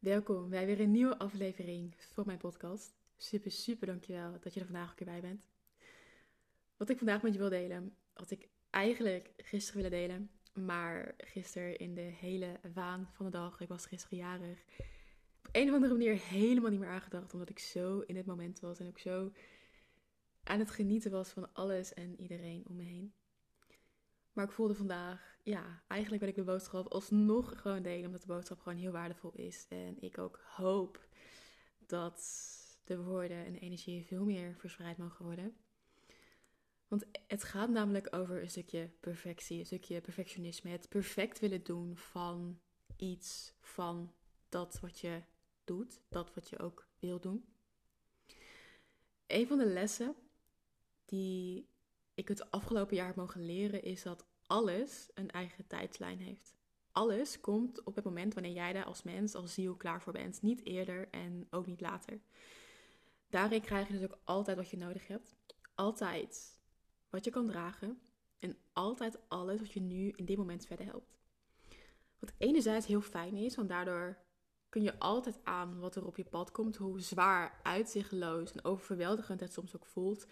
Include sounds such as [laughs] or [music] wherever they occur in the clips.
Welkom bij weer een nieuwe aflevering van mijn podcast. Super, super dankjewel dat je er vandaag ook weer bij bent. Wat ik vandaag met je wil delen, wat ik eigenlijk gisteren wilde delen, maar gisteren in de hele waan van de dag, ik was gisteren jarig, op een of andere manier helemaal niet meer aangedacht, omdat ik zo in het moment was en ook zo aan het genieten was van alles en iedereen om me heen. Maar ik voelde vandaag, ja, eigenlijk wil ik de boodschap alsnog gewoon delen, omdat de boodschap gewoon heel waardevol is. En ik ook hoop dat de woorden en de energie veel meer verspreid mogen worden. Want het gaat namelijk over een stukje perfectie, een stukje perfectionisme. Het perfect willen doen van iets, van dat wat je doet, dat wat je ook wil doen. Een van de lessen die ik het afgelopen jaar heb mogen leren is dat alles een eigen tijdslijn heeft. Alles komt op het moment wanneer jij daar als mens, als ziel klaar voor bent. Niet eerder en ook niet later. Daarin krijg je dus ook altijd wat je nodig hebt. Altijd wat je kan dragen. En altijd alles wat je nu in dit moment verder helpt. Wat enerzijds heel fijn is, want daardoor kun je altijd aan wat er op je pad komt. Hoe zwaar, uitzichtloos en overweldigend het soms ook voelt.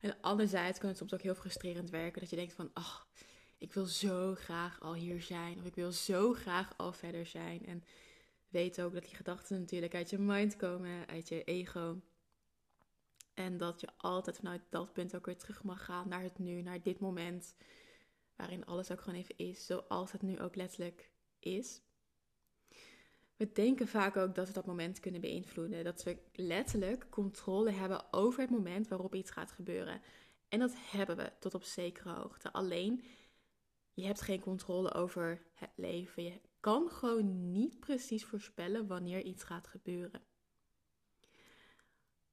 En anderzijds kan het soms ook heel frustrerend werken. Dat je denkt van, ach, ik wil zo graag al hier zijn. Of ik wil zo graag al verder zijn. En weet ook dat die gedachten natuurlijk uit je mind komen, uit je ego. En dat je altijd vanuit dat punt ook weer terug mag gaan naar het nu, naar dit moment. Waarin alles ook gewoon even is, zoals het nu ook letterlijk is. We denken vaak ook dat we dat moment kunnen beïnvloeden. Dat we letterlijk controle hebben over het moment waarop iets gaat gebeuren. En dat hebben we tot op zekere hoogte. Alleen, je hebt geen controle over het leven. Je kan gewoon niet precies voorspellen wanneer iets gaat gebeuren.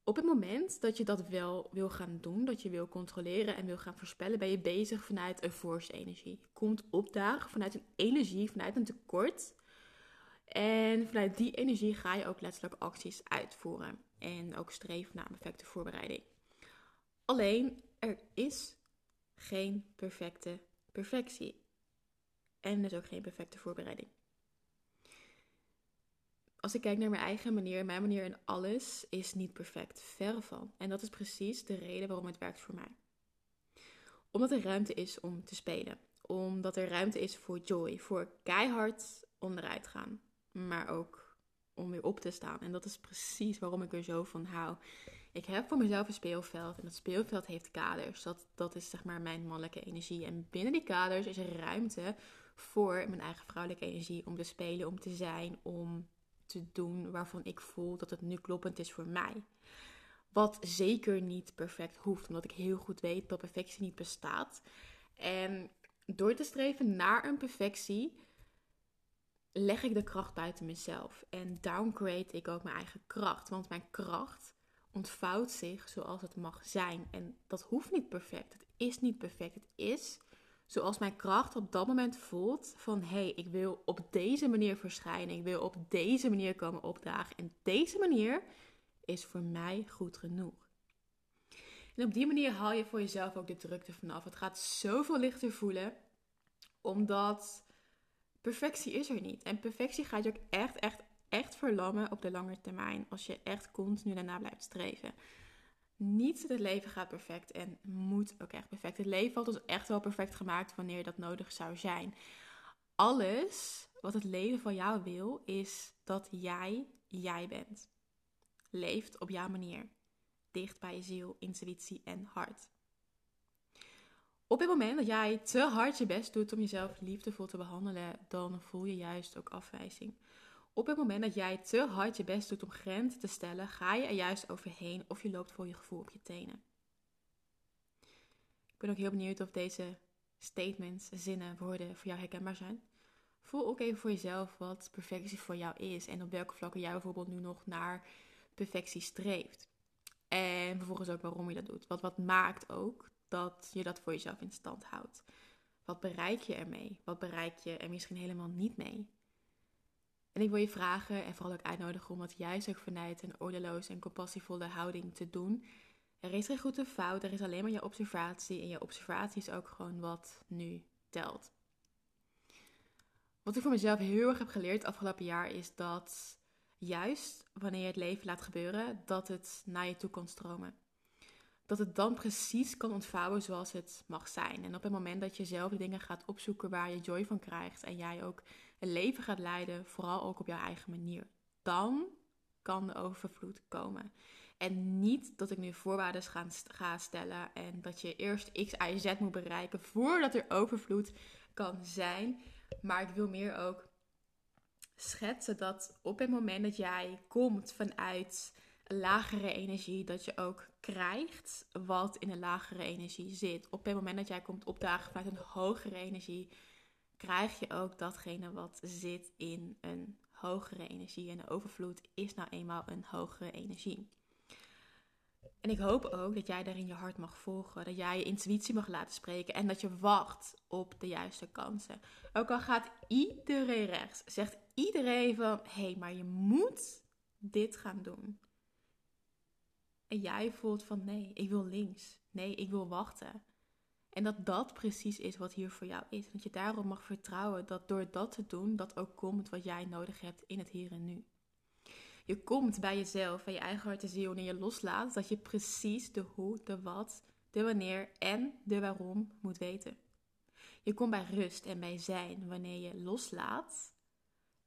Op het moment dat je dat wel wil gaan doen, dat je wil controleren en wil gaan voorspellen, ben je bezig vanuit een force energie. Komt opdagen vanuit een energie, vanuit een tekort en vanuit die energie ga je ook letterlijk acties uitvoeren. En ook streven naar een perfecte voorbereiding. Alleen, er is geen perfecte perfectie. En dus ook geen perfecte voorbereiding. Als ik kijk naar mijn eigen manier, mijn manier in alles is niet perfect. Verre van. En dat is precies de reden waarom het werkt voor mij. Omdat er ruimte is om te spelen. Omdat er ruimte is voor joy. Voor keihard onderuit gaan maar ook om weer op te staan. En dat is precies waarom ik er zo van hou. Ik heb voor mezelf een speelveld en dat speelveld heeft kaders. Dat, dat is zeg maar mijn mannelijke energie. En binnen die kaders is er ruimte voor mijn eigen vrouwelijke energie om te spelen, om te zijn, om te doen waarvan ik voel dat het nu kloppend is voor mij. Wat zeker niet perfect hoeft, omdat ik heel goed weet dat perfectie niet bestaat. En door te streven naar een perfectie leg ik de kracht buiten mezelf. En downgrade ik ook mijn eigen kracht. Want mijn kracht ontvouwt zich zoals het mag zijn. En dat hoeft niet perfect. Het is niet perfect. Het is zoals mijn kracht op dat moment voelt van hé, hey, ik wil op deze manier verschijnen. Ik wil op deze manier komen opdragen. En deze manier is voor mij goed genoeg. En op die manier haal je voor jezelf ook de drukte vanaf. Het gaat zoveel lichter voelen, omdat perfectie is er niet. En perfectie gaat je ook echt, echt, echt verlammen op de lange termijn. Als je echt continu daarna blijft streven. Niet het leven gaat perfect en moet ook echt perfect. Het leven wordt dus echt wel perfect gemaakt wanneer dat nodig zou zijn. Alles wat het leven van jou wil, is dat jij jij bent. Leeft op jouw manier. Dicht bij je ziel, intuïtie en hart. Op het moment dat jij te hard je best doet om jezelf liefdevol te behandelen, dan voel je juist ook afwijzing. Op het moment dat jij te hard je best doet om grenzen te stellen, ga je er juist overheen of je loopt voor je gevoel op je tenen. Ik ben ook heel benieuwd of deze statements, zinnen, woorden voor jou herkenbaar zijn. Voel ook even voor jezelf wat perfectie voor jou is en op welke vlakken jij bijvoorbeeld nu nog naar perfectie streeft. En vervolgens ook waarom je dat doet. Wat wat maakt ook dat je dat voor jezelf in stand houdt. Wat bereik je ermee? Wat bereik je er misschien helemaal niet mee? En ik wil je vragen en vooral ook uitnodigen om dat juist ook vanuit een oordeloos en compassievolle houding te doen. Er is geen goed of fout, er is alleen maar je observatie. En je observatie is ook gewoon wat nu telt. Wat ik voor mezelf heel erg heb geleerd het afgelopen jaar is dat juist wanneer je het leven laat gebeuren, dat het naar je toe kan stromen. Dat het dan precies kan ontvouwen zoals het mag zijn. En op het moment dat je zelf de dingen gaat opzoeken waar je joy van krijgt en jij ook een leven gaat leiden, vooral ook op jouw eigen manier, dan kan de overvloed komen. En niet dat ik nu voorwaarden ga, stellen en dat je eerst X, Y, Z moet bereiken voordat er overvloed kan zijn. Maar ik wil meer ook schetsen dat op het moment dat jij komt vanuit lagere energie, dat je ook krijgt wat in een lagere energie zit. Op het moment dat jij komt opdagen vanuit een hogere energie, krijg je ook datgene wat zit in een hogere energie. En de overvloed is nou eenmaal een hogere energie. En ik hoop ook dat jij daarin je hart mag volgen. Dat jij je intuïtie mag laten spreken. En dat je wacht op de juiste kansen. Ook al gaat iedereen rechts. Zegt iedereen van... Hé, hey, maar je moet dit gaan doen. En jij voelt van... Nee, ik wil links. Nee, ik wil wachten. En dat dat precies is wat hier voor jou is. Dat je daarop mag vertrouwen dat door dat te doen... Dat ook komt wat jij nodig hebt in het hier en nu. Je komt bij jezelf, bij je eigen hart en ziel, wanneer je loslaat, dat je precies de hoe, de wat, de wanneer en de waarom moet weten. Je komt bij rust en bij zijn wanneer je loslaat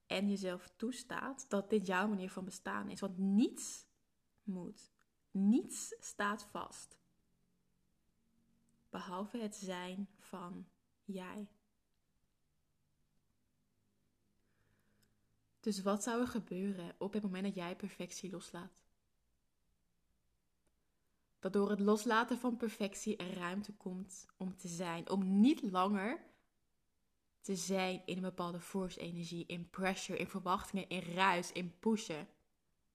en jezelf toestaat dat dit jouw manier van bestaan is. Want niets moet, niets staat vast. Behalve het zijn van jij. Dus wat zou er gebeuren op het moment dat jij perfectie loslaat? Dat door het loslaten van perfectie er ruimte komt om te zijn. Om niet langer te zijn in een bepaalde force-energie, in pressure, in verwachtingen, in ruis, in pushen.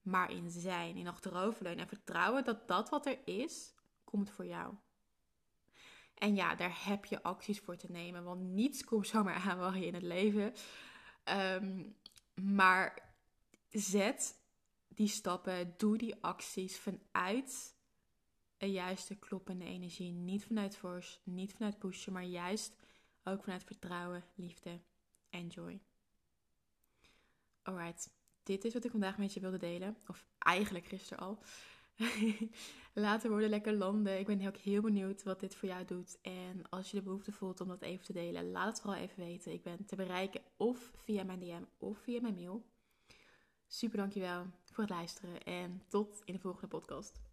Maar in zijn, in achteroverleunen en vertrouwen dat dat wat er is, komt voor jou. En ja, daar heb je acties voor te nemen, want niets komt zomaar aanwagen in het leven. Um, maar zet die stappen, doe die acties vanuit een juiste kloppende energie. Niet vanuit force, niet vanuit pushen, maar juist ook vanuit vertrouwen, liefde en joy. Alright, dit is wat ik vandaag met je wilde delen. Of eigenlijk gisteren al. [laughs] Laat de woorden lekker landen. Ik ben ook heel benieuwd wat dit voor jou doet. En als je de behoefte voelt om dat even te delen, laat het vooral even weten. Ik ben te bereiken of via mijn DM of via mijn mail. Super dankjewel voor het luisteren en tot in de volgende podcast.